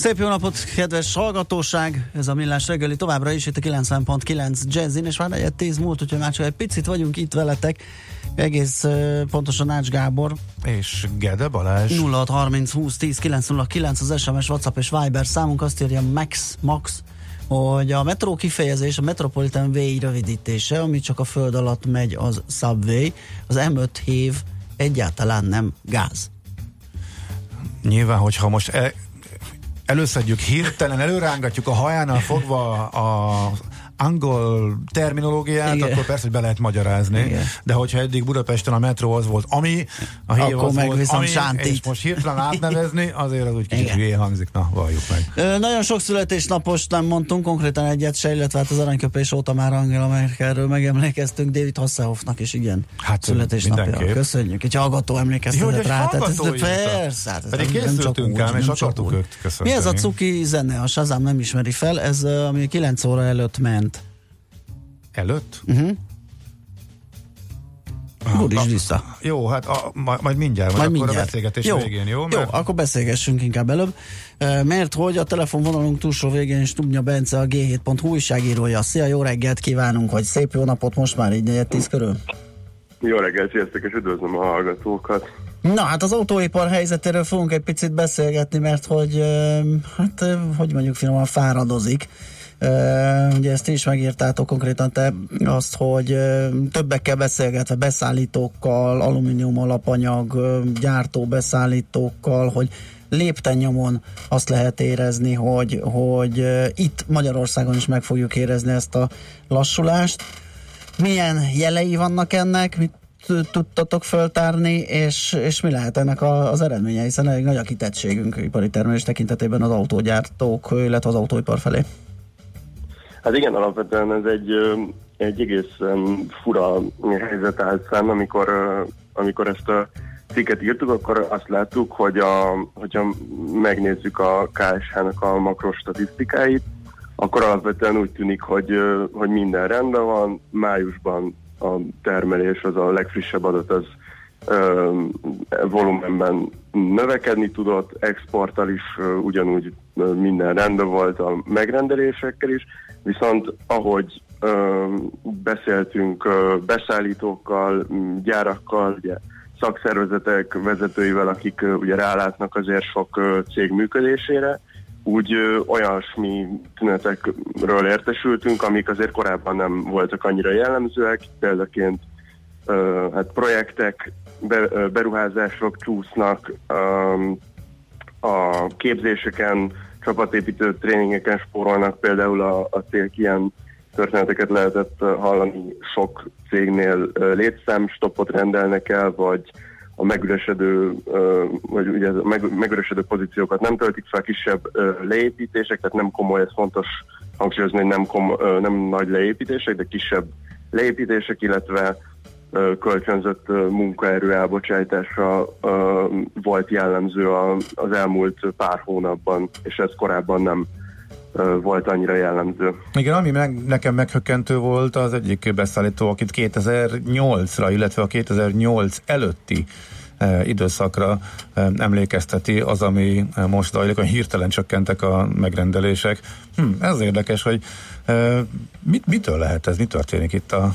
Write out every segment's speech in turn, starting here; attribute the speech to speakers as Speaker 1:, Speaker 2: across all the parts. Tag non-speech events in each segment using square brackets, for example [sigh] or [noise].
Speaker 1: Szép jó napot, kedves hallgatóság! Ez a Millás reggeli továbbra is itt a 90.9 Jazzin, és már negyed tíz múlt, úgyhogy már csak egy picit vagyunk itt veletek. Egész uh, pontosan Ács Gábor.
Speaker 2: És Gede Balázs.
Speaker 1: 0630 20 10 909 az SMS, WhatsApp és Viber számunk azt írja Max, Max, hogy a metró kifejezés a Metropolitan Way rövidítése, ami csak a föld alatt megy az Subway, az M5 hév egyáltalán nem gáz.
Speaker 2: Nyilván, hogyha most e- előszedjük hirtelen, előrángatjuk a hajánál fogva a angol terminológiát, Igen. akkor persze, hogy be lehet magyarázni, Igen. de hogyha eddig Budapesten a metró az volt, ami, a hív
Speaker 1: akkor
Speaker 2: az volt, ami,
Speaker 1: sántit.
Speaker 2: és most hirtelen [laughs] átnevezni, azért az úgy kicsit hülyén hangzik, na, valljuk meg.
Speaker 1: Ö, nagyon sok születésnapos nem mondtunk, konkrétan egyet se, illetve hát az aranyköpés óta már Angela Merkelről megemlékeztünk, David Hasselhoffnak is igen
Speaker 2: Hát,
Speaker 1: születésnapja. Köszönjük. Egy hallgató emlékeztetett rá. Tehát ez, persze, hát ez
Speaker 2: Pedig
Speaker 1: nem-
Speaker 2: készültünk ám, és akartuk őt köszönteni.
Speaker 1: Mi ez a cuki zene? A Shazam nem ismeri fel, ez ami 9 óra előtt ment.
Speaker 2: Előtt?
Speaker 1: Uh-huh.
Speaker 2: Ah,
Speaker 1: Buddhist
Speaker 2: ah,
Speaker 1: vissza.
Speaker 2: Jó, hát a, majd, majd mindjárt,
Speaker 1: Majd
Speaker 2: majd akkor
Speaker 1: mindjárt.
Speaker 2: a beszélgetés
Speaker 1: jó,
Speaker 2: végén, jó?
Speaker 1: Jó, akkor beszélgessünk inkább előbb. Mert hogy a telefonvonalunk túlsó végén Stubnya Bence a G7.hu újságírója. Szia, jó reggelt kívánunk, hogy szép jó napot most már így negyed tíz körül.
Speaker 3: Jó reggelt, sziasztok, és üdvözlöm a hallgatókat.
Speaker 1: Na hát az autóipar helyzetéről fogunk egy picit beszélgetni, mert hogy hát hogy mondjuk finoman fáradozik. Ugye ezt is megírtátok konkrétan te azt, hogy többekkel beszélgetve beszállítókkal, alumínium alapanyag, gyártó beszállítókkal, hogy lépten nyomon azt lehet érezni, hogy, hogy itt Magyarországon is meg fogjuk érezni ezt a lassulást. Milyen jelei vannak ennek, mit tudtatok föltárni, és, és mi lehet ennek a, az eredménye, hiszen elég nagy a kitettségünk ipari termelés tekintetében az autógyártók, illetve az autóipar felé.
Speaker 3: Hát igen, alapvetően ez egy, egy egészen fura helyzet állt fenn, amikor, amikor ezt a cikket írtuk, akkor azt láttuk, hogy a, hogyha megnézzük a KSH-nak a makros statisztikáit, akkor alapvetően úgy tűnik, hogy, hogy minden rendben van. Májusban a termelés, az a legfrissebb adat, az ö, volumenben növekedni tudott, exporttal is ö, ugyanúgy minden rendben volt a megrendelésekkel is, viszont ahogy ö, beszéltünk ö, beszállítókkal, gyárakkal, ugye, szakszervezetek vezetőivel, akik ö, ugye rálátnak azért sok ö, cég működésére, úgy ö, olyasmi tünetekről értesültünk, amik azért korábban nem voltak annyira jellemzőek, példaként ö, hát projektek, be, ö, beruházások csúsznak, öm, a képzéseken, csapatépítő tréningeken spórolnak, például a, a cégek ilyen történeteket lehetett hallani sok cégnél ö, létszámstoppot rendelnek el, vagy a megüresedő, vagy ugye a meg, megüresedő pozíciókat nem töltik fel, kisebb leépítések, tehát nem komoly, ez fontos hangsúlyozni, hogy nem, kom, nem nagy leépítések, de kisebb leépítések, illetve kölcsönzött munkaerő elbocsájtása volt jellemző az elmúlt pár hónapban, és ez korábban nem volt annyira jellemző.
Speaker 2: Igen, ami meg, nekem meghökkentő volt az egyik beszállító, akit 2008-ra, illetve a 2008 előtti időszakra emlékezteti az, ami most zajlik, hogy hirtelen csökkentek a megrendelések. Hm, ez érdekes, hogy mit, mitől lehet ez, mi történik itt a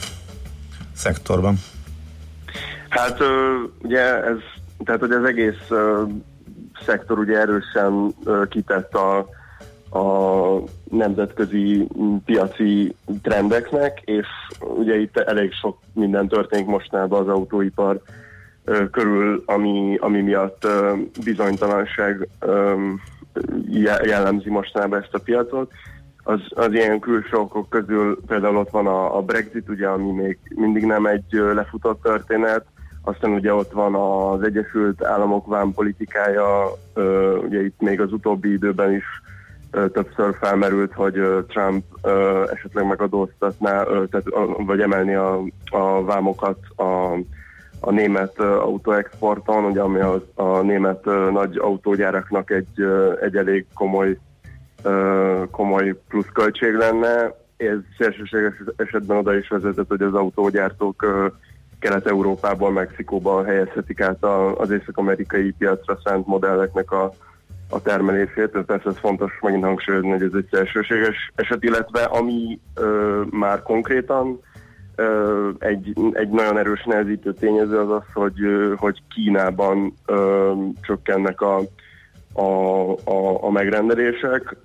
Speaker 2: szektorban?
Speaker 3: Hát ugye ez, tehát hogy az egész szektor ugye erősen kitett a, a nemzetközi piaci trendeknek, és ugye itt elég sok minden történik mostanában az autóipar körül, ami, ami miatt bizonytalanság jellemzi mostanában ezt a piacot. Az, az ilyen külső okok közül például ott van a, a Brexit, ugye, ami még mindig nem egy lefutott történet, aztán ugye ott van az Egyesült Államok vámpolitikája, ugye itt még az utóbbi időben is többször felmerült, hogy Trump esetleg megadóztatná, tehát, vagy emelni a, a vámokat a, a német autóexporton, ugye, ami a, a német nagy autógyáraknak egy, egy elég komoly, komoly pluszköltség lenne. Ez szélsőséges esetben oda is vezetett, hogy az autógyártók Kelet-Európából, Mexikóban helyezhetik át az észak-amerikai piacra szánt modelleknek a, a termelését. Persze ez fontos megint hangsúlyozni, hogy ez egy szélsőséges eset, illetve ami ö, már konkrétan ö, egy, egy nagyon erős nehezítő tényező az az, hogy, hogy Kínában ö, csökkennek a, a, a, a megrendelések,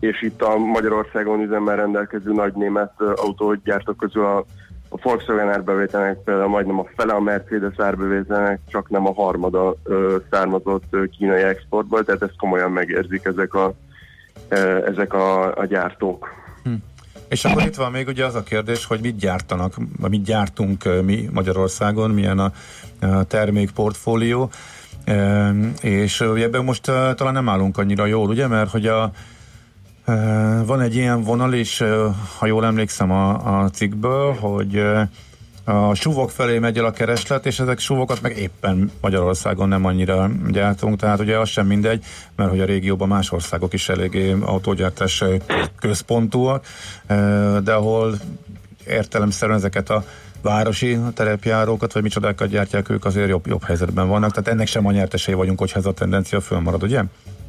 Speaker 3: és itt a Magyarországon üzemmel rendelkező nagy német autógyártók közül a a Volkswagen árbevételnek például majdnem a fele a Mercedes árbevételnek, csak nem a harmada származott kínai exportból, tehát ezt komolyan megérzik ezek a, ezek a, a gyártók. Hm.
Speaker 2: És akkor itt van még ugye az a kérdés, hogy mit gyártanak, mit gyártunk mi Magyarországon, milyen a, a termékportfólió, és ebben most talán nem állunk annyira jól, ugye, mert hogy a van egy ilyen vonal is, ha jól emlékszem a, a cikkből, hogy a suvok felé megy el a kereslet, és ezek suvokat meg éppen Magyarországon nem annyira gyártunk, tehát ugye az sem mindegy, mert hogy a régióban más országok is eléggé autógyártás központúak, de ahol értelemszerűen ezeket a városi terepjárókat, vagy micsodákat gyártják ők, azért jobb, jobb helyzetben vannak, tehát ennek sem a nyertesei vagyunk, hogyha ez a tendencia fölmarad, ugye?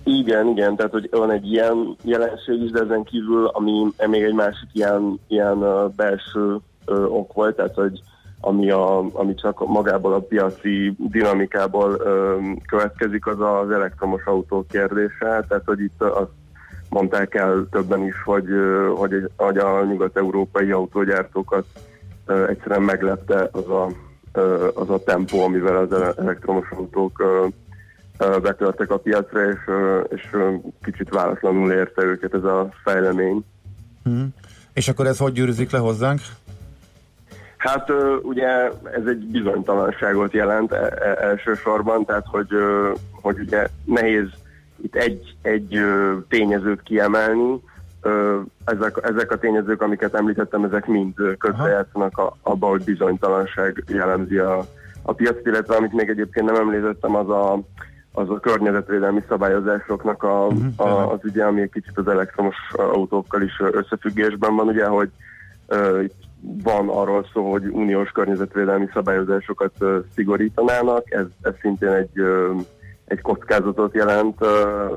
Speaker 3: Igen, igen, tehát hogy van egy ilyen jelenség is, de ezen kívül, ami még egy másik ilyen, ilyen belső ok volt, tehát hogy ami, a, ami csak magából a piaci dinamikából uh, következik, az az elektromos autó kérdése, tehát hogy itt azt mondták el többen is, hogy, hogy, hogy a nyugat-európai autógyártókat egyszerűen meglepte az a, az a tempó, amivel az elektromos autók betörtek a piacra, és, és kicsit válaszlanul érte őket ez a fejlemény.
Speaker 2: Hmm. És akkor ez hogy gyűrűzik le hozzánk?
Speaker 3: Hát ugye ez egy bizonytalanságot jelent e, e, elsősorban, tehát hogy, hogy ugye nehéz itt egy, egy tényezőt kiemelni, ezek, ezek a tényezők, amiket említettem, ezek mind közrejátszanak abba, hogy bizonytalanság jellemzi a, a piacot, illetve amit még egyébként nem említettem, az a, az a környezetvédelmi szabályozásoknak a, uh-huh, a, az ügye, ami egy kicsit az elektromos autókkal is összefüggésben van, ugye, hogy uh, van arról szó, hogy uniós környezetvédelmi szabályozásokat uh, szigorítanának, ez, ez szintén egy, uh, egy kockázatot jelent,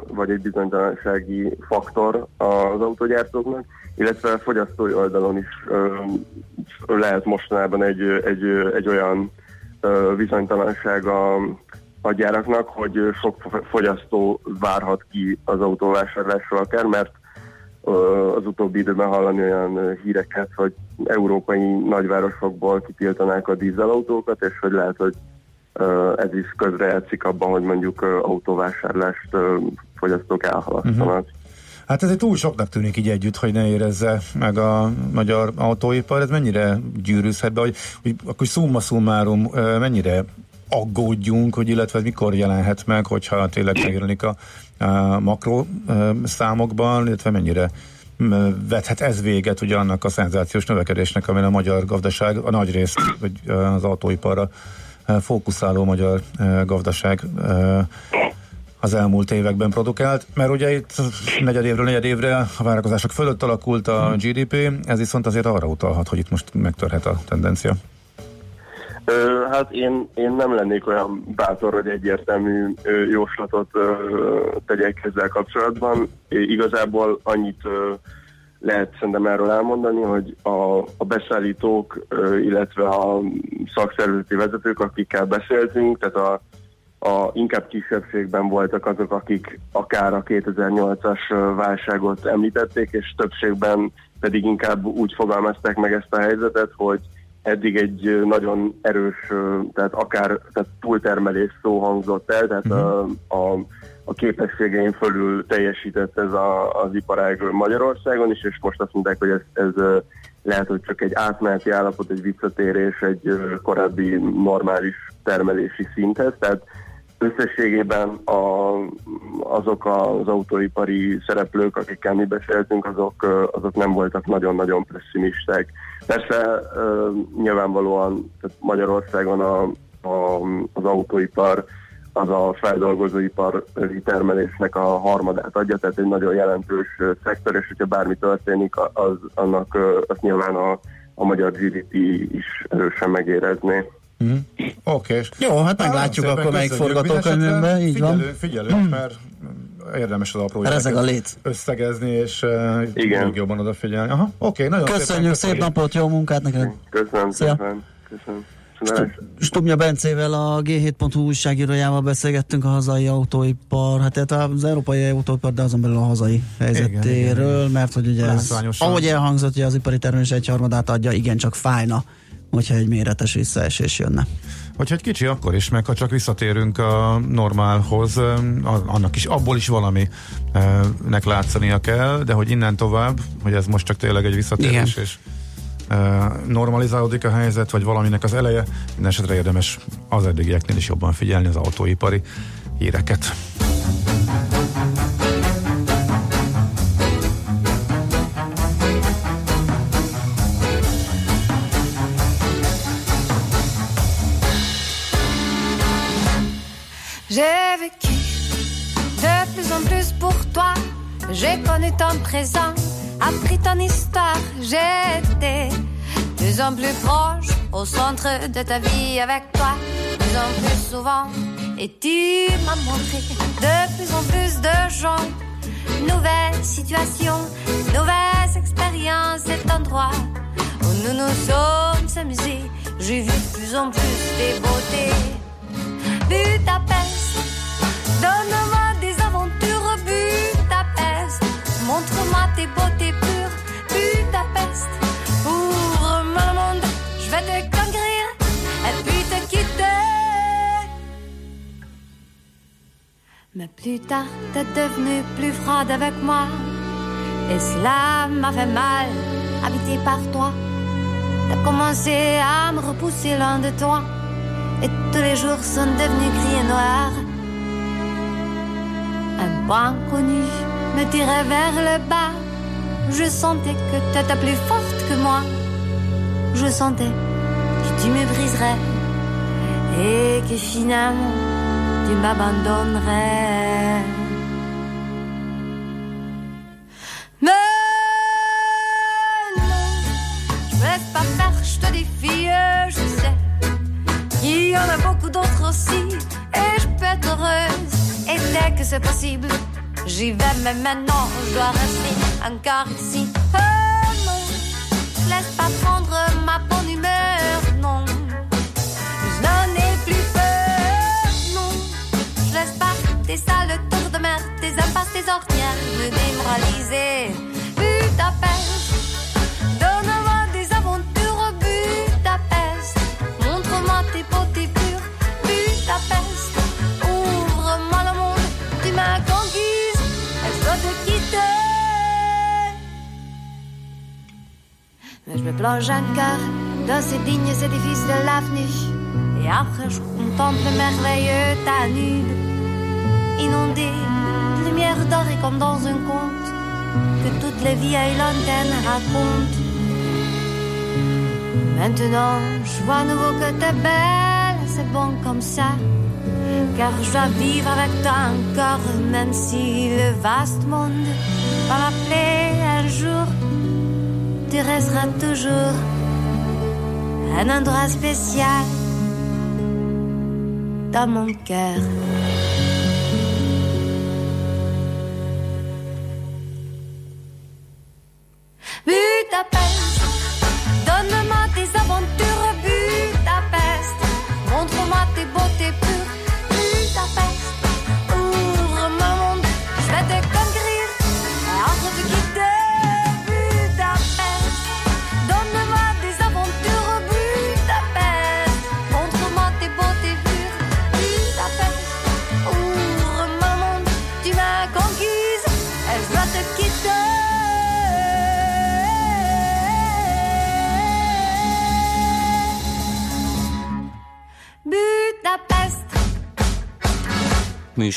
Speaker 3: vagy egy bizonytalansági faktor az autógyártóknak, illetve a fogyasztói oldalon is lehet mostanában egy, egy, egy olyan bizonytalanság a a gyáraknak, hogy sok fogyasztó várhat ki az autóvásárlásról akár, mert az utóbbi időben hallani olyan híreket, hogy európai nagyvárosokból kitiltanák a dízelautókat, és hogy lehet, hogy ez is közrejátszik abban, hogy mondjuk autóvásárlást fogyasztók elhalasztanak. Uh-huh.
Speaker 2: Hát ez egy túl soknak tűnik így együtt, hogy ne érezze meg a magyar autóipar. Ez mennyire gyűrűzhet be, hogy, hogy akkor szumma summarum mennyire aggódjunk, hogy illetve mikor jelenhet meg, hogyha tényleg megjelenik a, a makro számokban, illetve mennyire vethet ez véget ugye annak a szenzációs növekedésnek, amely a magyar gazdaság, a nagy részt, vagy az autóiparra fókuszáló magyar gazdaság az elmúlt években produkált, mert ugye itt negyed évről negyed évre a várakozások fölött alakult a GDP, ez viszont azért arra utalhat, hogy itt most megtörhet a tendencia.
Speaker 3: Hát én, én nem lennék olyan bátor, hogy egyértelmű jóslatot tegyek ezzel kapcsolatban. Igazából annyit lehet szerintem erről elmondani, hogy a, a beszállítók, illetve a szakszervezeti vezetők, akikkel beszéltünk, tehát a, a inkább kisebbségben voltak azok, akik akár a 2008-as válságot említették, és többségben pedig inkább úgy fogalmazták meg ezt a helyzetet, hogy eddig egy nagyon erős, tehát akár tehát túltermelés szó hangzott el, tehát uh-huh. a, a, a képességeim fölül teljesített ez a, az iparág Magyarországon is, és most azt mondták, hogy ez, ez lehet, hogy csak egy átmeneti állapot, egy visszatérés egy korábbi normális termelési szinthez, tehát összességében a, azok az autóipari szereplők, akikkel mi beszéltünk, azok, azok nem voltak nagyon-nagyon pessimisták. Persze nyilvánvalóan tehát Magyarországon a, a, az autóipar az a feldolgozóipari termelésnek a harmadát adja, tehát egy nagyon jelentős szektor, és hogyha bármi történik, az, annak az nyilván a, a magyar GDP is erősen megérezné.
Speaker 4: Mm. Oké. Okay.
Speaker 1: Jó, hát meglátjuk Á, akkor melyik forgatókönyvünkben, így
Speaker 4: figyelő,
Speaker 1: van.
Speaker 4: Figyelő, mm. mert érdemes az apró
Speaker 1: Ezek a léc.
Speaker 4: összegezni, és uh, Igen. még jobban odafigyelni. Aha, oké, okay, nagyon
Speaker 1: Köszönjük, szép, szép napot, jó munkát neked.
Speaker 3: Köszönöm Szia. szépen. Köszönöm.
Speaker 1: Stubnya Bencével a G7.hu újságírójával beszélgettünk a hazai autóipar, hát tehát az európai autóipar, de azon belül a hazai helyzetéről, igen, igen. mert hogy ugye ez, ahogy elhangzott, hogy az ipari termelés egyharmadát adja, igen, csak fájna, hogyha egy méretes visszaesés jönne.
Speaker 4: Hogyha egy kicsi, akkor is, meg ha csak visszatérünk a normálhoz, annak is, abból is valaminek látszania kell, de hogy innen tovább, hogy ez most csak tényleg egy visszatérés, Igen. és normalizálódik a helyzet, vagy valaminek az eleje, minden esetre érdemes az eddigieknél is jobban figyelni az autóipari híreket. J'ai connu ton présent appris ton histoire, j'étais plus en plus proche au centre de ta vie avec toi, plus en plus souvent. Et tu m'as montré de plus en plus de gens, nouvelles situations, nouvelles expériences, cet endroit où nous nous sommes amusés. J'ai vu de plus en plus des beautés. Budapest, donne-moi montre-moi tes beautés pures, Budapest. Ouvre-moi le monde, je vais te conquérir et puis te quitter. Mais plus tard, t'es devenue plus froide avec moi. Et cela m'a fait mal, habité par toi. T'as commencé à me repousser loin de toi. Et tous les jours sont devenus gris et noirs. Un point connu me tirait vers le bas. Je sentais que t'étais plus forte que moi. Je sentais que tu me briserais et que finalement tu m'abandonnerais. Mais non, je me laisse pas faire, je te défie, je sais. Il y en a beaucoup d'autres aussi, et je peux être heureuse. Et dès que c'est possible, J'y vais, mais maintenant je dois rester encore ici. Oh laisse pas prendre ma bonne humeur, non. Je n'en ai plus peur, non. Je laisse pas tes sales tours de mer, tes impasses, tes ornières me démoraliser. Je me plonge encore dans ces dignes édifices de l'avenue. Et après, je contemple le merveilleux Danube, inondé de lumière dorée comme dans un conte que toutes les vieilles lanternes racontent. Maintenant, je vois à nouveau que t'es belle, c'est bon comme ça car je dois vivre avec toi encore, même si le vaste monde va m'appeler un jour. Tu resteras toujours un endroit spécial dans mon cœur.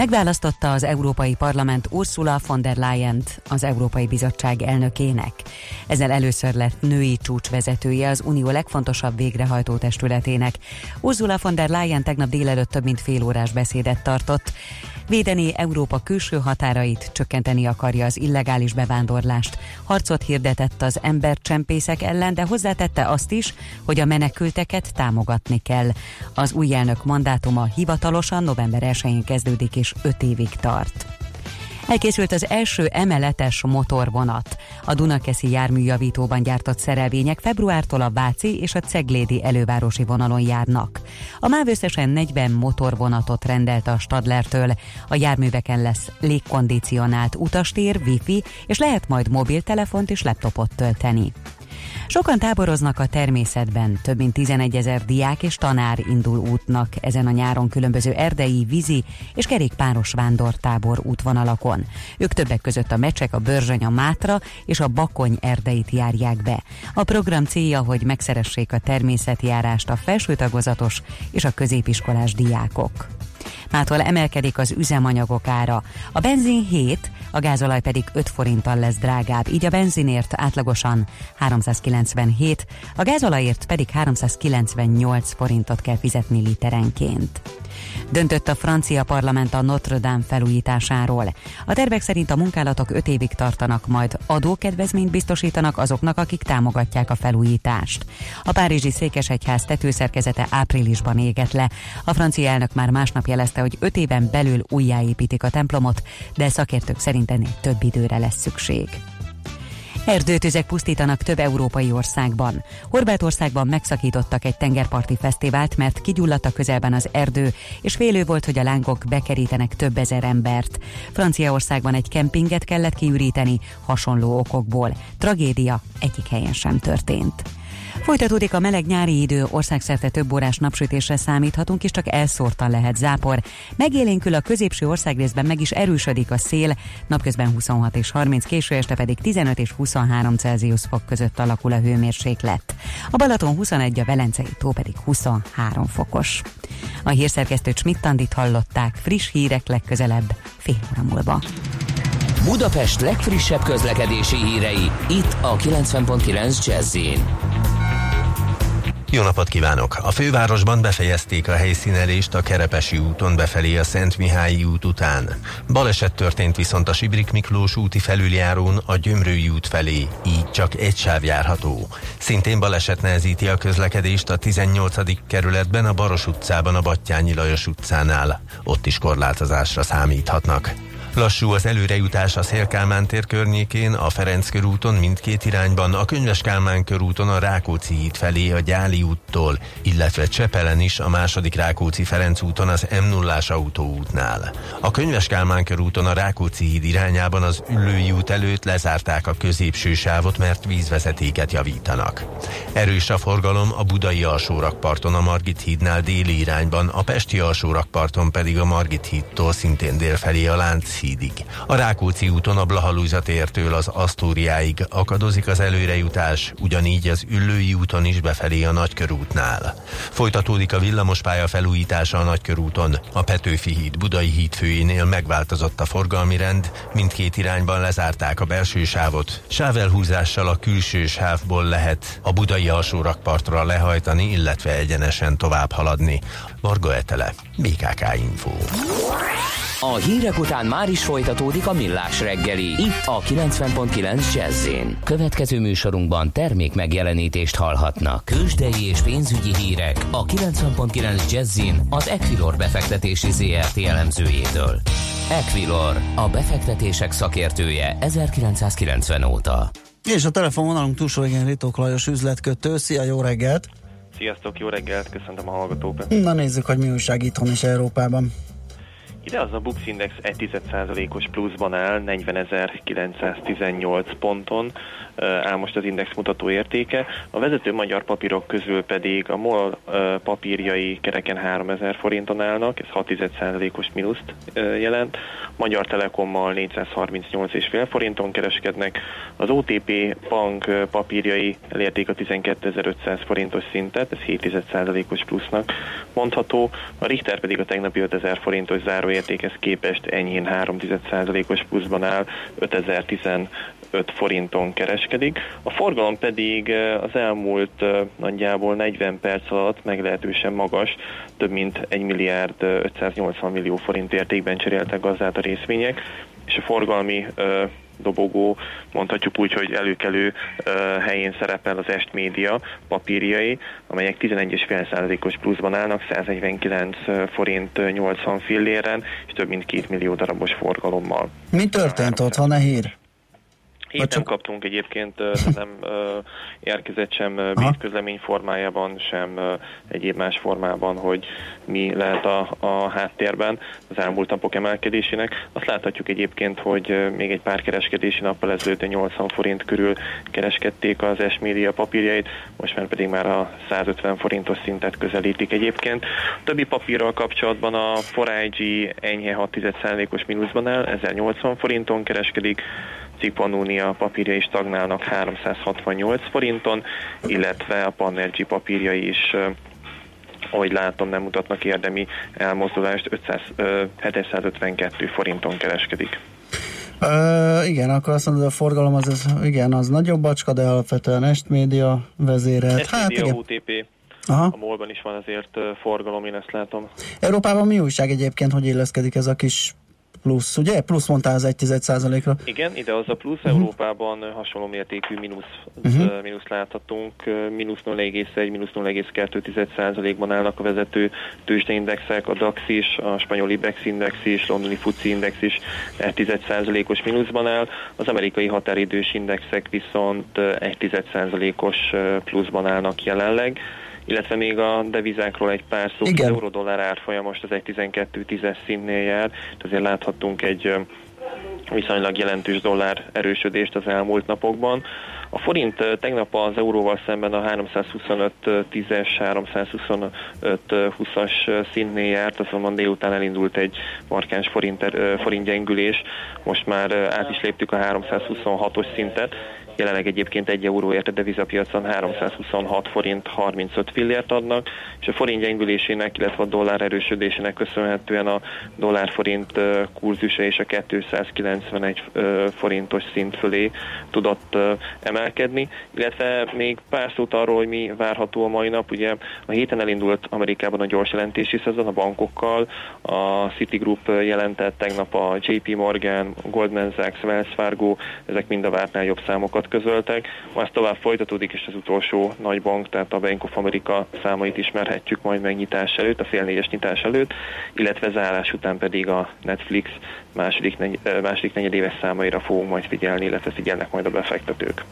Speaker 5: Megválasztotta az Európai Parlament Ursula von der leyen az Európai Bizottság elnökének. Ezzel először lett női csúcsvezetője az Unió legfontosabb végrehajtó testületének. Ursula von der Leyen tegnap délelőtt több mint fél órás beszédet tartott. Védeni Európa külső határait, csökkenteni akarja az illegális bevándorlást. Harcot hirdetett az embercsempészek ellen, de hozzátette azt is, hogy a menekülteket támogatni kell. Az új elnök mandátuma hivatalosan november 1-én kezdődik és 5 évig tart. Elkészült az első emeletes motorvonat. A Dunakeszi járműjavítóban gyártott szerelvények februártól a Váci és a Ceglédi elővárosi vonalon járnak. A MÁV összesen 40 motorvonatot rendelt a Stadlertől. A járműveken lesz légkondicionált utastér, wifi, és lehet majd mobiltelefont és laptopot tölteni. Sokan táboroznak a természetben, több mint 11 ezer diák és tanár indul útnak ezen a nyáron különböző erdei, vízi és kerékpáros vándortábor útvonalakon. Ők többek között a Mecsek, a Börzsöny, a Mátra és a Bakony erdeit járják be. A program célja, hogy megszeressék a természetjárást a felső tagozatos és a középiskolás diákok. Mától emelkedik az üzemanyagok ára. A benzin 7, a gázolaj pedig 5 forinttal lesz drágább, így a benzinért átlagosan 397, a gázolajért pedig 398 forintot kell fizetni literenként. Döntött a francia parlament a Notre Dame felújításáról. A tervek szerint a munkálatok 5 évig tartanak, majd adókedvezményt biztosítanak azoknak, akik támogatják a felújítást. A Párizsi Székesegyház tetőszerkezete áprilisban égett le. A francia elnök már másnap jelezte, hogy 5 éven belül újjáépítik a templomot, de szakértők szerint ennél több időre lesz szükség. Erdőtüzek pusztítanak több európai országban. Horvátországban megszakítottak egy tengerparti fesztivált, mert kigyulladt a közelben az erdő, és félő volt, hogy a lángok bekerítenek több ezer embert. Franciaországban egy kempinget kellett kiüríteni hasonló okokból. Tragédia egyik helyen sem történt. Folytatódik a meleg nyári idő, országszerte több órás napsütésre számíthatunk, és csak elszórtan lehet zápor. Megélénkül a középső országrészben meg is erősödik a szél, napközben 26 és 30, késő este pedig 15 és 23 Celsius fok között alakul a hőmérséklet. A Balaton 21, a Velencei tó pedig 23 fokos. A hírszerkesztő Csmittandit hallották, friss hírek legközelebb, fél óra múlva.
Speaker 6: Budapest legfrissebb közlekedési hírei, itt a 90.9 jazz
Speaker 7: jó napot kívánok! A fővárosban befejezték a helyszínelést a Kerepesi úton befelé a Szent Mihályi út után. Baleset történt viszont a Sibrik Miklós úti felüljárón a Gyömrői út felé, így csak egy sáv járható. Szintén baleset nehezíti a közlekedést a 18. kerületben a Baros utcában a Battyányi Lajos utcánál. Ott is korlátozásra számíthatnak. Lassú az előrejutás a Szélkálmán tér környékén, a Ferenc körúton mindkét irányban, a Könyves Kálmán körúton a Rákóczi híd felé a Gyáli úttól, illetve Csepelen is a második Rákóczi Ferenc úton az m 0 autóútnál. A Könyves Kálmán körúton a Rákóczi híd irányában az Üllői út előtt lezárták a középső sávot, mert vízvezetéket javítanak. Erős a forgalom a budai alsórakparton a Margit hídnál déli irányban, a pesti alsórakparton pedig a Margit hídtól szintén délfelé a Lánc hídig. A Rákóczi úton a Blahalúza tértől az Asztóriáig akadozik az előrejutás, ugyanígy az Üllői úton is befelé a Nagykörútnál. Folytatódik a villamospálya felújítása a Nagykörúton. A Petőfi híd Budai híd főjénél megváltozott a forgalmi rend, mindkét irányban lezárták a belső sávot. Sávelhúzással a külső sávból lehet a budai alsó rakpartra lehajtani, illetve egyenesen tovább haladni. Varga Etele, BKK Info.
Speaker 6: A hírek után már is folytatódik a millás reggeli. Itt a 90.9 jazz Következő műsorunkban termék megjelenítést hallhatnak. Kősdei és pénzügyi hírek a 90.9 jazz az Equilor befektetési ZRT elemzőjétől. Equilor, a befektetések szakértője 1990 óta.
Speaker 1: És a telefonvonalunk túlsó igen Ritók Lajos üzletkötő. Szia, jó reggelt!
Speaker 8: Sziasztok, jó reggelt, köszöntöm a hallgatókat.
Speaker 1: Na nézzük, hogy mi újság itthon és Európában.
Speaker 8: Ide az a Bux Index 1,1%-os pluszban áll, 40.918 ponton áll most az index mutató értéke. A vezető magyar papírok közül pedig a MOL papírjai kereken 3000 forinton állnak, ez 6,1%-os mínuszt jelent. Magyar Telekommal 438,5 forinton kereskednek. Az OTP bank papírjai elérték a 12.500 forintos szintet, ez 7,1%-os plusznak mondható. A Richter pedig a tegnapi 5000 forintos záróértékhez képest enyhén 3,1%-os pluszban áll, 5015 forinton kereskedik. A forgalom pedig az elmúlt nagyjából 40 perc alatt meglehetősen magas, több mint 1 milliárd 580 millió forint értékben cseréltek gazdát a részvények, és a forgalmi dobogó, mondhatjuk úgy, hogy előkelő helyén szerepel az Est Média papírjai, amelyek 11,5%-os pluszban állnak, 149 forint 80 filléren, és több mint 2 millió darabos forgalommal.
Speaker 1: Mi történt ott? Van-e hír?
Speaker 8: Hét nem kaptunk egyébként, nem érkezett sem közlemény formájában, sem egyéb más formában, hogy mi lehet a, a háttérben az elmúlt napok emelkedésének. Azt láthatjuk egyébként, hogy még egy pár kereskedési nappal ezelőtt 80 forint körül kereskedték az S-média papírjait, most már pedig már a 150 forintos szintet közelítik egyébként. A többi papírral kapcsolatban a 4IG enyhe 6%-os mínuszban áll, 1080 forinton kereskedik, Cipanónia papírjai stagnálnak 368 forinton, illetve a Panergy papírjai is ahogy látom, nem mutatnak érdemi elmozdulást, 500, 752 forinton kereskedik.
Speaker 1: Uh, igen, akkor azt mondod, a forgalom az, az igen, az nagyobb bacska, de alapvetően Est Média vezérelt.
Speaker 8: Est hát, igen. OTP. Aha. A molban is van azért forgalom, én ezt látom.
Speaker 1: Európában mi újság egyébként, hogy illeszkedik ez a kis plusz, ugye? Plusz mondtál az 1 ra
Speaker 8: Igen, ide az a plusz. Uh-huh. Európában hasonló mértékű mínusz, uh-huh. mínusz láthatunk. Mínusz 0,1, mínusz 0,2 állnak a vezető tőzsdeindexek, a DAX is, a spanyol IBEX index is, londoni FUCI index is 1 os mínuszban áll. Az amerikai határidős indexek viszont 1 os pluszban állnak jelenleg illetve még a devizákról egy pár szó. Igen. Az euró-dollár árfolyam most az egy 12-10-es színnél jár, azért láthattunk egy viszonylag jelentős dollár erősödést az elmúlt napokban. A forint tegnap az euróval szemben a 325-10-es, 325-20-as szintnél járt, azonban délután elindult egy markáns forint, forint gyengülés. Most már át is léptük a 326-os szintet, Jelenleg egyébként 1 euróért a devizapiacon 326 forint 35 fillért adnak, és a forint gyengülésének, illetve a dollár erősödésének köszönhetően a dollár-forint kurzusa és a 291 forintos szint fölé tudott emelkedni, illetve még pár szót arról, hogy mi várható a mai nap. Ugye a héten elindult Amerikában a gyors jelentési szezon a bankokkal, a Citigroup jelentett tegnap a JP Morgan, Goldman Sachs, Wells Fargo, ezek mind a vártnál jobb számokat közöltek, majd tovább folytatódik, és az utolsó nagy bank, tehát a Bank of America számait ismerhetjük majd megnyitás előtt, a fél négyes nyitás előtt, illetve zárás után pedig a Netflix második, negy, második negyedéves számaira fogunk majd figyelni, illetve figyelnek majd a befektetők.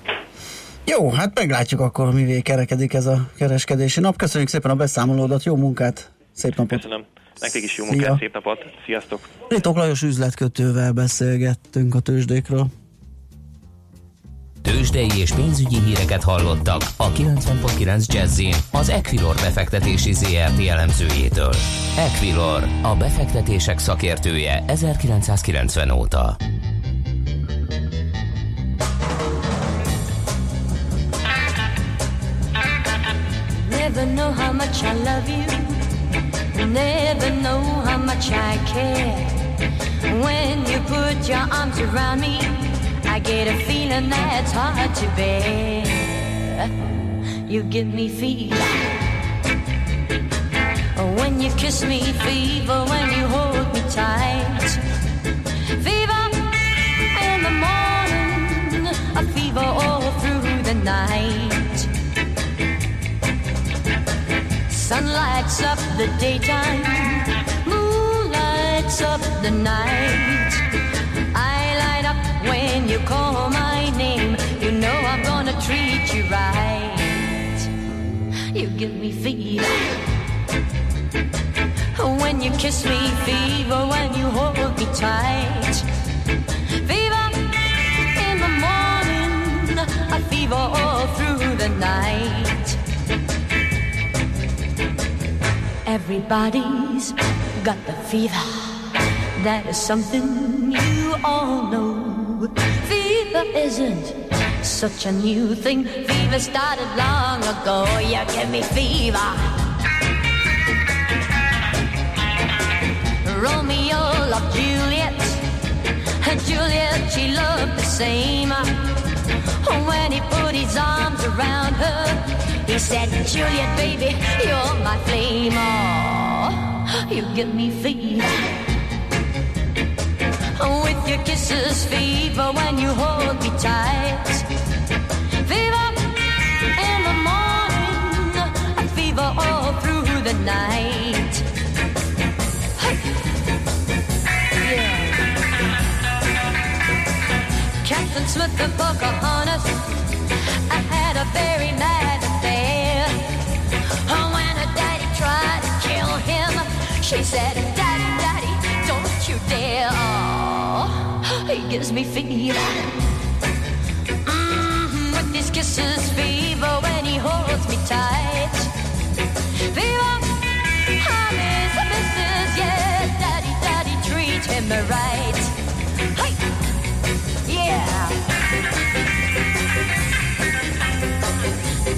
Speaker 1: Jó, hát meglátjuk akkor, mivé kerekedik ez a kereskedési nap. Köszönjük szépen a beszámolódat, jó munkát, szép napot!
Speaker 8: Köszönöm. Nektek is jó munkát, Szia. szép napot, sziasztok!
Speaker 1: Ritok Lajos üzletkötővel beszélgettünk a tőzsdékről.
Speaker 6: Tőzsdei és pénzügyi híreket hallottak a 90.9 jazz az Equilor befektetési ZRT elemzőjétől. Equilor, a befektetések szakértője 1990 óta. Never know how much I love you Never know how much I care When you put your arms around me I get a feeling that's hard to bear. You give me fever when you kiss me, fever when you hold me tight. Fever in the morning, a fever all through the night. Sun lights up the daytime, moon lights up the night when you call my name, you know I'm gonna treat you right. You give me fever. When
Speaker 9: when you kiss me, fever when you hold me tight. Fever in the morning, a fever all through the night. Everybody's got the fever. That is something you all know. Fever isn't such a new thing. Fever started long ago. You give me fever. Romeo loved Juliet, and Juliet she loved the same. When he put his arms around her, he said, Juliet, baby, you're my flame. Oh, you give me fever. With your kisses, fever when you hold me tight. Fever in the morning, fever all through the night. Yeah. Captain Smith and Pocahontas, I had a very mad affair. Oh, when her daddy tried to kill him, she said, Daddy, Daddy, don't you dare. Gives me fever. Mm, with his kisses, fever when he holds me tight. Fever, I'm his missus, yeah. Daddy, Daddy, treat him right. Hey, yeah.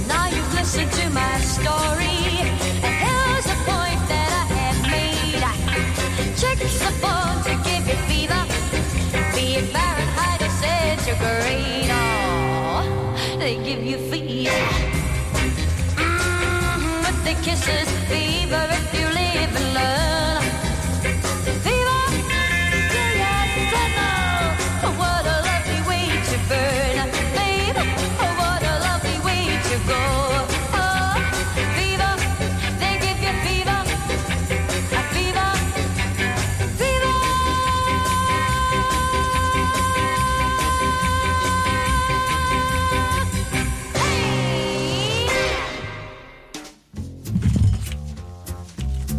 Speaker 9: Now you've listened to my story,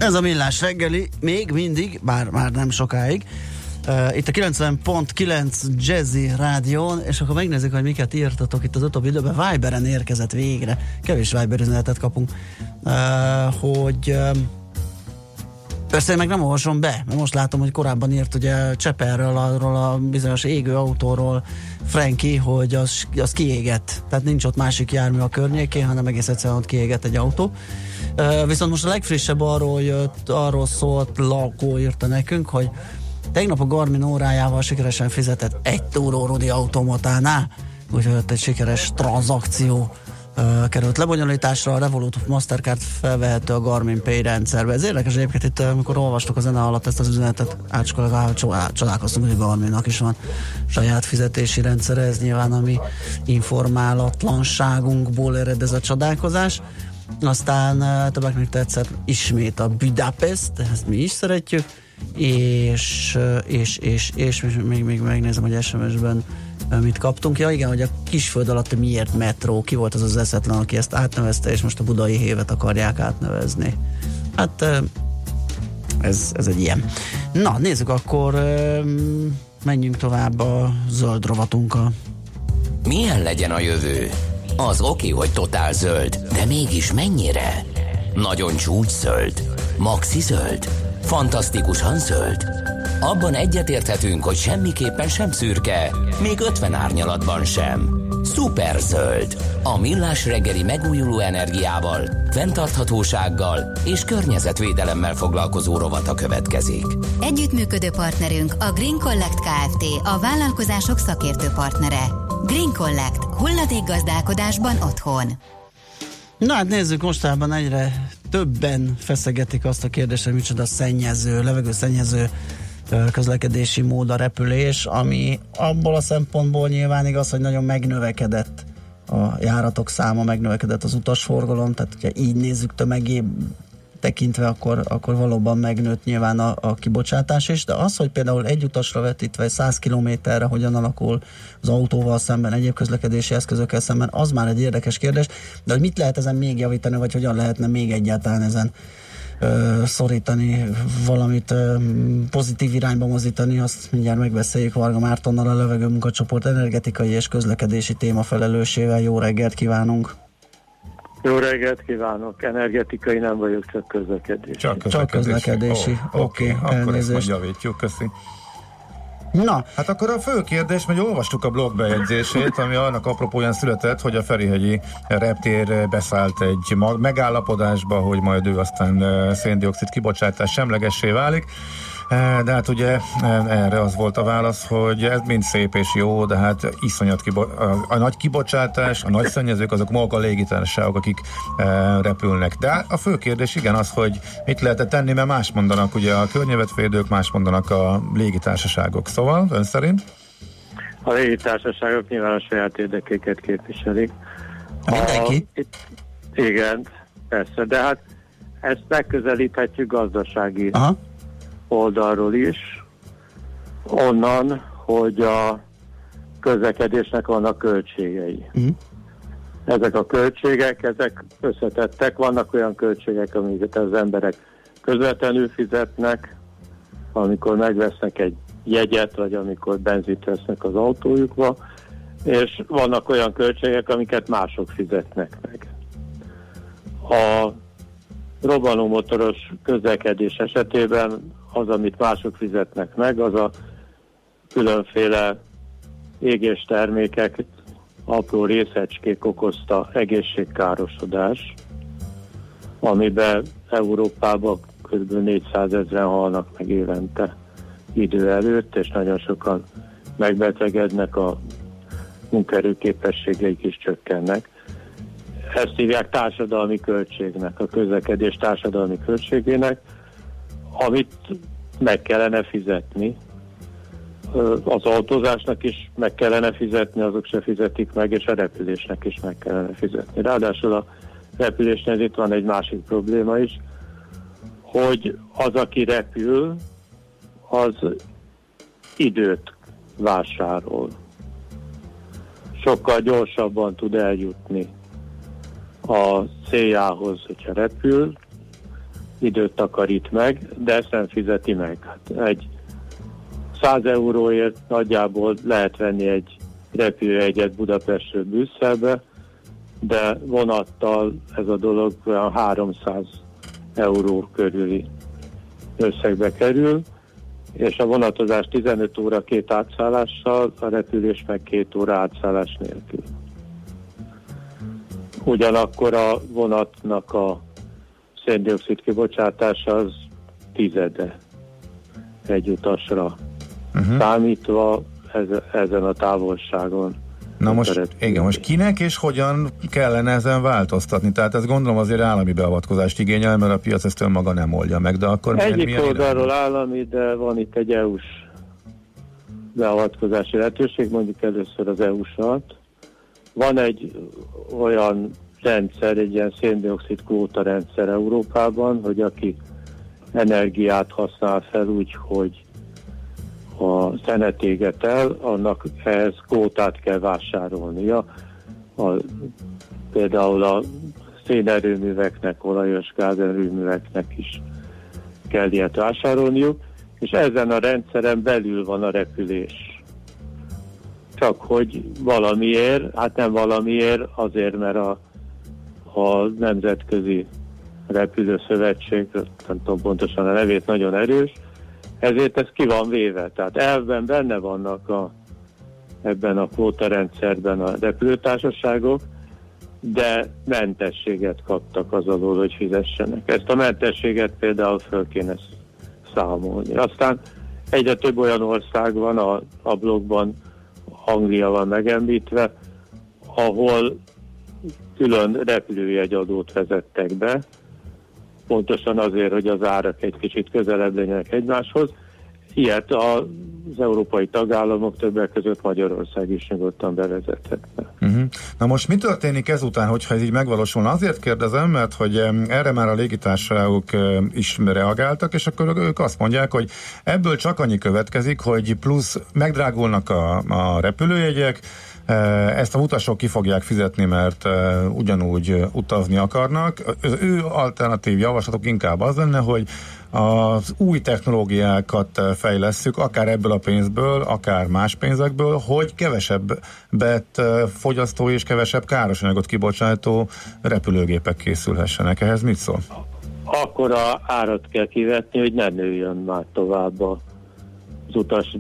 Speaker 1: Ez a millás reggeli, még mindig, bár már nem sokáig. Uh, itt a 90.9 Jazzy rádión, és akkor megnézzük, hogy miket írtatok itt az utóbbi időben. Viberen érkezett végre. Kevés Viber üzenetet kapunk. Uh, hogy uh, Persze én meg nem olvasom be, mert most látom, hogy korábban írt ugye Cseperről, arról a bizonyos égő autóról Franki, hogy az, az kiégett. Tehát nincs ott másik jármű a környékén, hanem egész egyszerűen ott kiégett egy autó. Viszont most a legfrissebb arról jött, arról szólt, Lakó írta nekünk, hogy tegnap a Garmin órájával sikeresen fizetett egy túró Rudi automatánál, úgyhogy ott egy sikeres tranzakció került lebonyolításra, a Revolut Mastercard felvehető a Garmin Pay rendszerbe. Ez érdekes egyébként itt, amikor olvastuk a zene alatt ezt az üzenetet, ácskolag csodálkoztunk, hogy a Garminnak is van saját fizetési rendszere, ez nyilván a mi informálatlanságunkból ered ez a csodálkozás. Aztán uh, többeknek tetszett ismét a Budapest, ezt mi is szeretjük, és, és, és, és, és még, még megnézem, hogy SMS-ben mit kaptunk. Ja igen, hogy a kisföld alatt miért metró, ki volt az az eszetlen, aki ezt átnevezte, és most a budai hévet akarják átnevezni. Hát ez, ez egy ilyen. Na, nézzük akkor, menjünk tovább a zöld rovatunkkal.
Speaker 6: Milyen legyen a jövő? Az oké, hogy totál zöld, de mégis mennyire? Nagyon csúcs zöld? Maxi zöld? Fantasztikusan zöld? Abban egyetérthetünk, hogy semmiképpen sem szürke, még 50 árnyalatban sem. Szuper zöld. A millás reggeli megújuló energiával, fenntarthatósággal és környezetvédelemmel foglalkozó rovata következik.
Speaker 10: Együttműködő partnerünk a Green Collect Kft. A vállalkozások szakértő partnere. Green Collect. Hulladék gazdálkodásban otthon.
Speaker 1: Na hát nézzük, mostában egyre többen feszegetik azt a kérdést, hogy micsoda szennyező, levegőszennyező közlekedési mód a repülés, ami abból a szempontból nyilván igaz, hogy nagyon megnövekedett a járatok száma, megnövekedett az utasforgalom, tehát hogyha így nézzük tömegé tekintve, akkor, akkor valóban megnőtt nyilván a, a kibocsátás is, de az, hogy például egy utasra vetítve 100 kilométerre hogyan alakul az autóval szemben, egyéb közlekedési eszközökkel szemben, az már egy érdekes kérdés, de hogy mit lehet ezen még javítani, vagy hogyan lehetne még egyáltalán ezen ö, szorítani, valamit ö, pozitív irányba mozdítani, azt mindjárt megbeszéljük Varga Mártonnal, a levegő munkacsoport energetikai és közlekedési téma felelősével. Jó reggelt kívánunk!
Speaker 11: Jó reggelt kívánok! Energetikai nem vagyok, csak közlekedés.
Speaker 2: Csak
Speaker 1: Csak közlekedési.
Speaker 2: Ó,
Speaker 1: Oké,
Speaker 2: Oké, akkor ezt majd javítjuk, köszi.
Speaker 1: Na,
Speaker 2: Hát akkor a fő kérdés, hogy olvastuk a blogbejegyzését, ami annak apropóján született, hogy a Ferihegyi reptér beszállt egy mag- megállapodásba, hogy majd ő aztán széndiokszid kibocsátás semlegessé válik. De hát ugye eh, erre az volt a válasz, hogy ez mind szép és jó, de hát iszonyat kibo- a, a nagy kibocsátás, a nagy szennyezők, azok maguk a légitársaságok, akik eh, repülnek. De a fő kérdés igen az, hogy mit lehet tenni, mert más mondanak ugye a környezetvédők, más mondanak a légitársaságok. Szóval ön szerint?
Speaker 11: A légitársaságok nyilván a saját érdekéket képviselik.
Speaker 1: Mindenki?
Speaker 11: A, itt, igen, persze, de hát ezt megközelíthetjük gazdasági
Speaker 1: aha,
Speaker 11: oldalról is, onnan, hogy a közlekedésnek vannak költségei.
Speaker 1: Mhm.
Speaker 11: Ezek a költségek, ezek összetettek, vannak olyan költségek, amiket az emberek közvetlenül fizetnek, amikor megvesznek egy jegyet, vagy amikor benzit vesznek az autójukba, és vannak olyan költségek, amiket mások fizetnek meg. A robbanómotoros közlekedés esetében az, amit mások fizetnek meg, az a különféle égés termékek, apró részecskék okozta egészségkárosodás, amiben Európában kb. 400 ezeren halnak meg évente idő előtt, és nagyon sokan megbetegednek, a munkaerőképességeik is csökkennek. Ezt hívják társadalmi költségnek, a közlekedés társadalmi költségének, amit meg kellene fizetni. Az autózásnak is meg kellene fizetni, azok se fizetik meg, és a repülésnek is meg kellene fizetni. Ráadásul a repülésnél itt van egy másik probléma is, hogy az, aki repül, az időt vásárol. Sokkal gyorsabban tud eljutni a céljához, hogyha repül, időt takarít meg, de ezt nem fizeti meg. Hát egy 100 euróért nagyjából lehet venni egy repülőjegyet Budapestről Brüsszelbe, de vonattal ez a dolog olyan 300 euró körüli összegbe kerül, és a vonatozás 15 óra két átszállással, a repülés meg két óra átszállás nélkül. Ugyanakkor a vonatnak a széndiokszid kibocsátása az tizede egy utasra uh-huh. számítva ez, ezen a távolságon.
Speaker 2: Na most,
Speaker 11: repülés.
Speaker 2: igen, most kinek és hogyan kellene ezen változtatni? Tehát ez gondolom azért állami beavatkozást igényel, mert a piac ezt önmaga nem oldja meg, de akkor milyen-
Speaker 11: Egyik
Speaker 2: milyen
Speaker 11: oldalról állami, de van itt egy EU-s beavatkozási lehetőség, mondjuk először az EU-sat. Van egy olyan rendszer, egy ilyen széndiokszid kvóta rendszer Európában, hogy aki energiát használ fel úgy, hogy a szenet éget el, annak ehhez kvótát kell vásárolnia. A, például a szénerőműveknek, olajos gázerőműveknek is kell ilyet vásárolniuk, és ezen a rendszeren belül van a repülés. Csak hogy valamiért, hát nem valamiért, azért, mert a, a Nemzetközi Repülőszövetség, nem tudom pontosan a nevét, nagyon erős, ezért ez ki van véve. Tehát elvben benne vannak a, ebben a kvóta rendszerben a repülőtársaságok, de mentességet kaptak az alól, hogy fizessenek. Ezt a mentességet például föl kéne számolni. Aztán egyre több olyan ország van a, a blogban, Anglia van megemlítve, ahol külön repülőjegyadót vezettek be, pontosan azért, hogy az árak egy kicsit közelebb legyenek egymáshoz. Ilyet az európai tagállamok többek között Magyarország is nyugodtan bevezethetne.
Speaker 2: Uh-huh. Na most mi történik ezután, hogyha ez így megvalósulna? Azért kérdezem, mert hogy erre már a légitársaságok is reagáltak, és akkor ők azt mondják, hogy ebből csak annyi következik, hogy plusz megdrágulnak a, a repülőjegyek, Ezt a utasok ki fogják fizetni, mert ugyanúgy utazni akarnak. Az ő alternatív javaslatok inkább az lenne, hogy az új technológiákat fejlesszük, akár ebből a pénzből, akár más pénzekből, hogy kevesebbet fogyasztó és kevesebb károsanyagot kibocsátó repülőgépek készülhessenek. Ehhez mit szól?
Speaker 11: Akkora árat kell kivetni, hogy ne nőjön már tovább a- az utas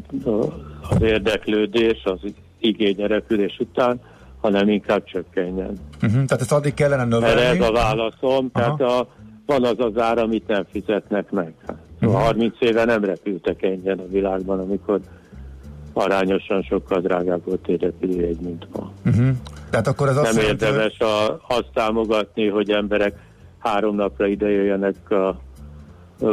Speaker 11: az érdeklődés, az igény a repülés után, hanem inkább csökkenjen.
Speaker 2: Uh-huh. Tehát ezt addig kellene
Speaker 11: Erre
Speaker 2: növelni.
Speaker 11: ez a válaszom,
Speaker 2: Aha.
Speaker 11: tehát a, van az az ár, amit nem fizetnek meg. Hát,
Speaker 2: Mhm.
Speaker 11: 30 éve nem repültek ennyien a világban, amikor arányosan sokkal drágább volt egy repülőjegy, mint ma.
Speaker 2: Uh-huh. Tehát akkor ez azt
Speaker 11: nem
Speaker 2: jelenti,
Speaker 11: érdemes a, azt támogatni, hogy emberek három napra ide jöjjenek a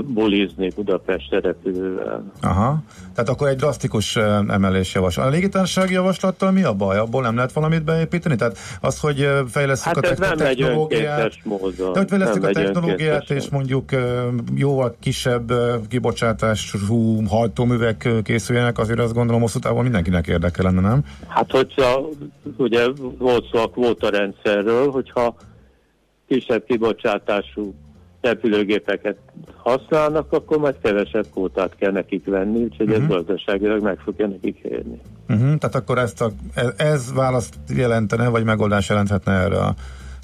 Speaker 11: bulizni Budapestre repülővel.
Speaker 2: Aha. Tehát akkor egy drasztikus emelés javaslat. A légitársasági javaslattal mi a baj? Abból nem lehet valamit beépíteni? Tehát az, hogy fejlesztjük
Speaker 11: Hát
Speaker 2: a
Speaker 11: megy
Speaker 2: technológiát,
Speaker 11: módon.
Speaker 2: de hogy fejlesztjük a technológiát, és mondjuk jóval kisebb kibocsátású hajtóművek készüljenek, azért azt gondolom hosszú távon mindenkinek érdeke lenne, nem?
Speaker 11: Hát, hogyha ugye volt szó a kvótarendszerről, hogyha kisebb kibocsátású repülőgépeket használnak, akkor majd kevesebb kvótát kell nekik venni, úgyhogy ez gazdaságilag meg fogja nekik érni.
Speaker 2: Uh-huh. Tehát akkor ezt a, ez, ez választ jelentene, vagy megoldás jelenthetne erre a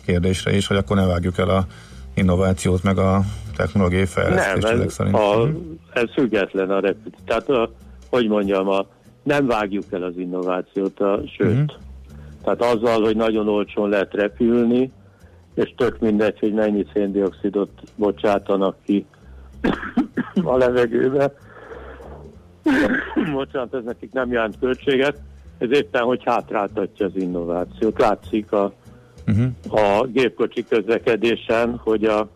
Speaker 2: kérdésre is, hogy akkor ne vágjuk el a innovációt, meg a technológiai
Speaker 11: Nem,
Speaker 2: fejlesztést
Speaker 11: ez,
Speaker 2: szerint.
Speaker 11: a,
Speaker 2: Mhm.
Speaker 11: ez független a repülő. Tehát, a, hogy mondjam, a, nem vágjuk el az innovációt, a, sőt.
Speaker 2: Mhm.
Speaker 11: Tehát azzal, hogy nagyon olcsón lehet repülni, és tök mindegy, hogy mennyi széndiokszidot bocsátanak ki [coughs] a levegőbe. [coughs] Bocsánat, ez nekik nem jelent költséget, ez éppen, hogy hátráltatja az innovációt. Látszik a,
Speaker 2: Uh-huh.
Speaker 11: a gépkocsi közlekedésen, hogy a,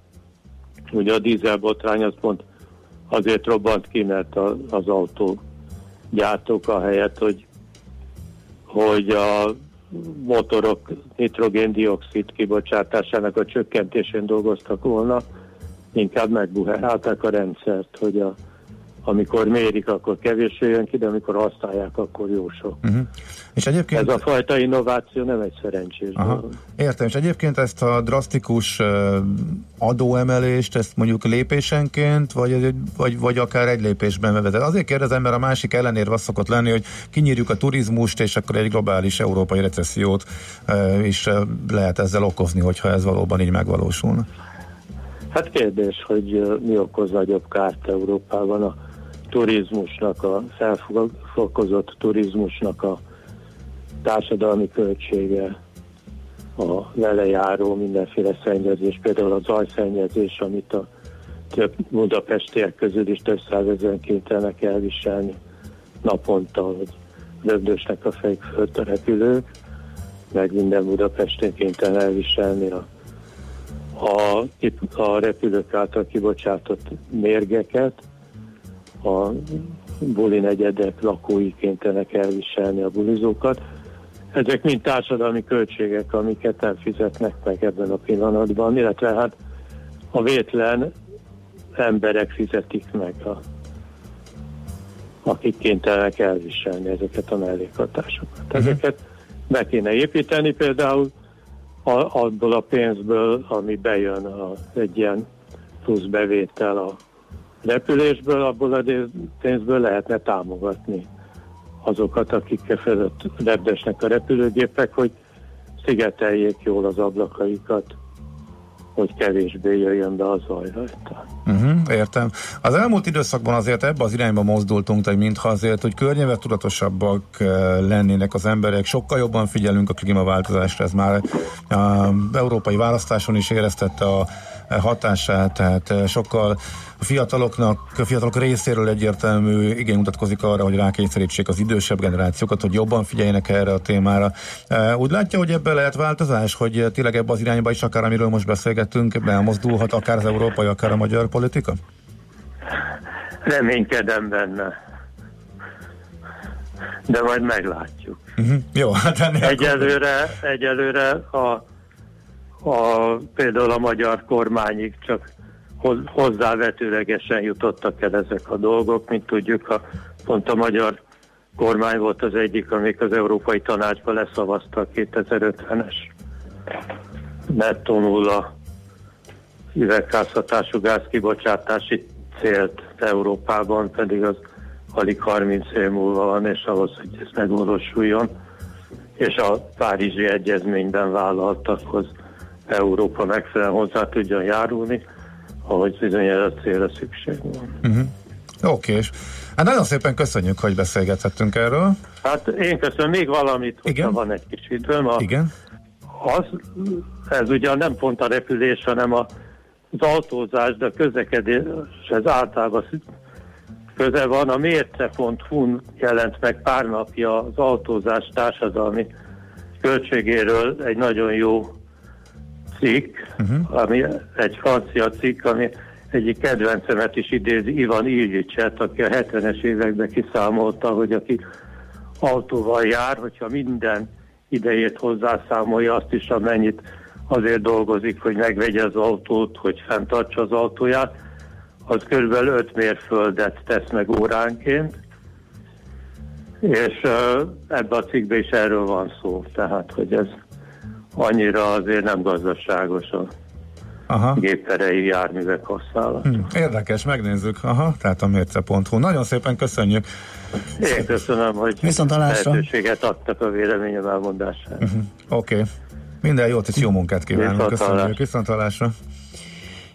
Speaker 11: ugye a dízelbotrány az pont azért robbant ki, mert a, az autó gyártók a helyet, hogy, hogy a motorok nitrogén-dioxid kibocsátásának a csökkentésén dolgoztak volna, inkább megbuherálták a rendszert, hogy a, amikor mérik, akkor kevés jön ki, de amikor használják, akkor jó sok.
Speaker 2: Uh-huh. És egyébként...
Speaker 11: Ez a fajta innováció nem egy szerencsés
Speaker 2: Aha.
Speaker 11: dolog.
Speaker 2: Értem, és egyébként ezt a drasztikus adóemelést, ezt mondjuk lépésenként, vagy, vagy, vagy akár egy lépésben bevezet. Azért kérdezem, mert a másik ellenérve az szokott lenni, hogy kinyírjuk a turizmust, és akkor egy globális európai recessziót is lehet ezzel okozni, hogyha ez valóban így megvalósulna.
Speaker 11: Hát kérdés, hogy mi okoz nagyobb kárt Európában a turizmusnak, a felfokozott turizmusnak a társadalmi költsége, a vele járó mindenféle szennyezés, például a zajszennyezés, amit a több budapestiek közül is több százezeren kénytelenek elviselni naponta, hogy rögdösnek a fejük fölött a repülők, meg minden Budapesten kénytelen elviselni a a, a repülők által kibocsátott mérgeket, a buli negyedek lakói kénytelenek elviselni a bulizókat. Ezek mind társadalmi költségek, amiket nem fizetnek meg ebben a pillanatban, illetve hát a vétlen emberek fizetik meg, a, akik kénytelenek elviselni ezeket a mellékhatásokat. Ezeket be kéne építeni például a, abból a pénzből, ami bejön a, egy ilyen plusz bevétel a repülésből, abból a pénzből lehetne támogatni azokat, akik felett repdesnek a repülőgépek, hogy szigeteljék jól az ablakaikat, hogy kevésbé jöjjön be a zaj rajta.
Speaker 2: Uh-huh, értem. Az elmúlt időszakban azért ebbe az irányba mozdultunk, hogy mintha azért, hogy környevettudatosabbak eh, lennének az emberek, sokkal jobban figyelünk a klímaváltozásra, ez már a európai választáson is éreztette a hatását, tehát eh, sokkal a fiataloknak, a fiatalok részéről egyértelmű igény mutatkozik arra, hogy rákényszerítsék az idősebb generációkat, hogy jobban figyeljenek erre a témára. Úgy látja, hogy ebben lehet változás, hogy tényleg ebbe az irányba is, akár amiről most beszélgettünk, elmozdulhat akár az európai, akár a magyar politika?
Speaker 11: Reménykedem benne. De majd meglátjuk.
Speaker 2: Uh-huh. Jó, hát ennél
Speaker 11: Egyelőre, egyelőre a, a, például a magyar kormányig csak hoz- hozzávetőlegesen jutottak el ezek a dolgok, mint tudjuk, a, pont a magyar kormány volt az egyik, amik az Európai Tanácsban leszavazta a 2050-es nettó nulla üvegházhatású gázkibocsátási célt Európában, pedig az alig 30 év múlva van, és ahhoz, hogy ez megvalósuljon, és a Párizsi Egyezményben vállaltakhoz Európa megfelelően hozzá tudjon járulni, ahogy bizony ez a célra szükség van.
Speaker 2: Uh-huh. Oké, és hát nagyon szépen köszönjük, hogy beszélgethettünk erről.
Speaker 11: Hát én köszönöm még valamit, hogyha
Speaker 2: Igen?
Speaker 11: van egy kis időm. A,
Speaker 2: Igen.
Speaker 11: az, ez ugye nem pont a repülés, hanem a, az autózás, de a közlekedéshez általában szü- köze van. A mérce.hu jelent meg pár napja az autózás társadalmi költségéről egy nagyon jó cikk, uh-huh. ami egy francia cikk, ami egyik kedvencemet is idézi, Ivan Illicset, aki a 70-es években kiszámolta, hogy aki autóval jár, hogyha minden idejét hozzászámolja azt is, amennyit azért dolgozik, hogy megvegye az autót, hogy fenntartsa az autóját, az körülbelül 5 mérföldet tesz meg óránként, és ebben a cikkben is erről van szó, tehát, hogy ez annyira azért nem gazdaságos a
Speaker 2: Aha.
Speaker 11: gépterei járművek használat.
Speaker 2: Hm, érdekes, megnézzük. Aha, tehát a mérce.hu. Nagyon szépen köszönjük.
Speaker 11: Én köszönöm, hogy
Speaker 1: Viszont
Speaker 11: lehetőséget adtak a véleményem elmondására.
Speaker 2: Uh-huh. Oké. Okay. Minden jót és jó munkát kívánunk.
Speaker 11: Viszont
Speaker 2: Köszönjük. Viszont hallásra.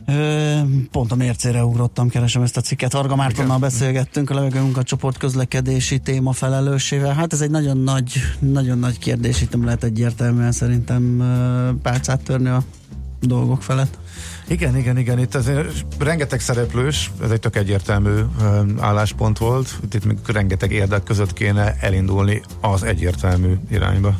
Speaker 1: Ö, pont a mércére ugrottam, keresem ezt a cikket. Varga Mártonnal beszélgettünk a levegő munkacsoport közlekedési téma felelősével. Hát ez egy nagyon nagy, nagyon nagy kérdés, itt nem lehet egyértelműen szerintem pálcát törni a dolgok felett.
Speaker 2: Igen, igen, igen, itt azért rengeteg szereplős, ez egy tök egyértelmű álláspont volt, itt, itt még rengeteg érdek között kéne elindulni az egyértelmű irányba.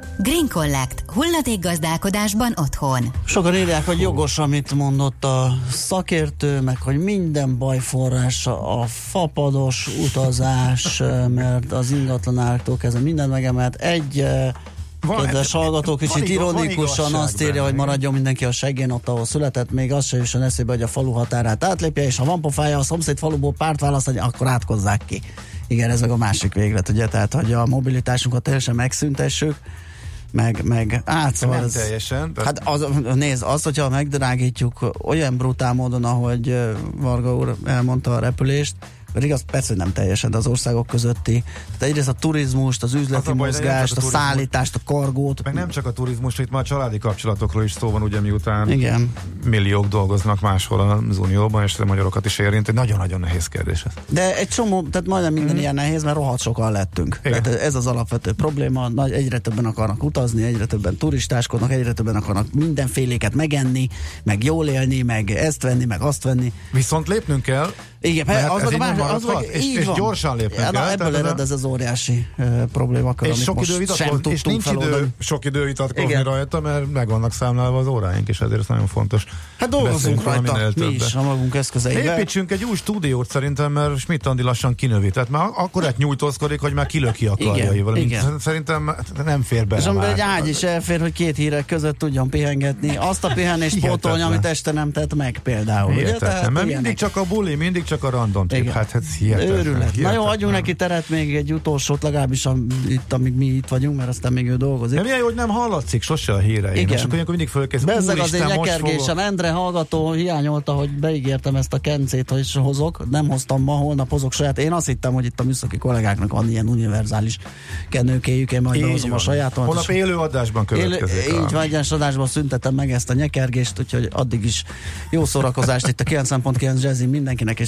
Speaker 10: Green Collect. Hulladékgazdálkodásban otthon.
Speaker 1: Sokan írják, hogy jogos, amit mondott a szakértő, meg hogy minden baj forrása a fapados utazás, [laughs] mert az ingatlanáktól kezdve minden megemelt. Egy eh,
Speaker 2: Van-
Speaker 1: kedves hallgató kicsit
Speaker 2: van igaz- van
Speaker 1: ironikusan azt írja,
Speaker 2: benne,
Speaker 1: hogy maradjon mindenki a seggén ott, ahol született, még az se jusson eszébe, hogy a falu határát átlépje, és ha van pofája a szomszéd faluból párt választani, akkor átkozzák ki. Igen, ez meg a másik véglet, ugye, tehát, hogy a mobilitásunkat teljesen megszüntessük, meg, meg át, szóval
Speaker 2: Nem
Speaker 1: ez-
Speaker 2: teljesen. Tehát
Speaker 1: Hát az, nézd, az, hogyha megdrágítjuk olyan brutál módon, ahogy Varga úr elmondta a repülést, pedig az persze, hogy nem teljesen, de az országok közötti. Tehát egyrészt a turizmust, az üzleti
Speaker 2: Az a baj,
Speaker 1: mozgást, a,
Speaker 2: a turizmus.
Speaker 1: szállítást, a kargót.
Speaker 2: meg nem csak a turizmus, itt már a családi kapcsolatokról is szó van, ugye miután
Speaker 1: Igen.
Speaker 2: milliók dolgoznak máshol az Unióban, és a magyarokat is érint. Egy nagyon-nagyon nehéz kérdés ez.
Speaker 1: De egy csomó, tehát majdnem minden ilyen nehéz, mert rohadt sokan lettünk.
Speaker 2: Igen.
Speaker 1: Tehát ez az alapvető probléma, nagy, egyre többen akarnak utazni, egyre többen turistáskodnak, egyre többen akarnak mindenféléket megenni, meg jól élni, meg ezt venni, meg azt venni.
Speaker 2: Viszont lépnünk kell,
Speaker 1: Igen,
Speaker 2: Mert
Speaker 1: az
Speaker 2: ez
Speaker 1: meg a másik, az meg,
Speaker 2: és-
Speaker 1: így
Speaker 2: és
Speaker 1: van.
Speaker 2: gyorsan lépnünk
Speaker 1: ja, na,
Speaker 2: kell,
Speaker 1: Ebből
Speaker 2: tehát
Speaker 1: ered
Speaker 2: ez
Speaker 1: az óriási uh, problémakör,
Speaker 2: és sok idő, vitatkozni, és nincs idő,
Speaker 1: feloldani.
Speaker 2: sok idő vitatkozni
Speaker 1: Igen.
Speaker 2: rajta, mert meg vannak számlálva az óráink, és ezért ez nagyon fontos.
Speaker 1: Hát dolgozunk rajta, mi is, a magunk eszközeivel.
Speaker 2: Építsünk egy új stúdiót szerintem, mert Schmidt Andi lassan kinövi. Tehát már akkor egy nyújtózkodik, hogy már kilöki a karjaival.
Speaker 1: Igen.
Speaker 2: Szerintem nem fér bele
Speaker 1: És amiben egy ágy is elfér, hogy két hírek között tudjon pihengetni. Azt a pihenést pótolni, amit este nem tett meg például. Ugye?
Speaker 2: Hihetetlen, mert mindig csak a buli, mindig csak a random trip.
Speaker 1: Igen.
Speaker 2: Hát ez hihetetlen.
Speaker 1: Őrület. Na jó, adjunk neki teret még egy utolsót, legalábbis a, itt, amíg mi itt vagyunk, mert aztán még ő dolgozik.
Speaker 2: De milyen jó, hogy nem hallatszik sose a híreim.
Speaker 1: Igen.
Speaker 2: És akkor ilyenkor mindig fölkezd.
Speaker 1: Bezzeg az én
Speaker 2: fogok-
Speaker 1: Endre hallgató hiányolta, hogy beígértem ezt a kencét, hogy is hozok. Nem hoztam ma, holnap hozok saját. Én azt hittem, hogy itt a műszaki kollégáknak van ilyen univerzális kenőkéjük, én majd
Speaker 2: Így
Speaker 1: behozom a
Speaker 2: van.
Speaker 1: sajátomat.
Speaker 2: Holnap élő adásban következik. a-
Speaker 1: így vagy, egyenes adásban szüntetem meg ezt a nyekergést, úgyhogy addig is jó szórakozást itt a 90.9 Jazzy mindenkinek, és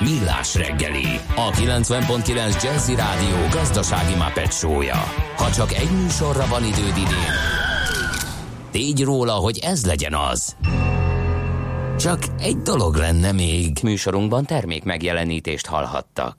Speaker 6: Millás reggeli, a 90.9 Jazzy Rádió gazdasági mapetsója. Ha csak egy műsorra van időd idén, tégy róla, hogy ez legyen az. Csak egy dolog lenne még.
Speaker 5: Műsorunkban termék megjelenítést hallhattak.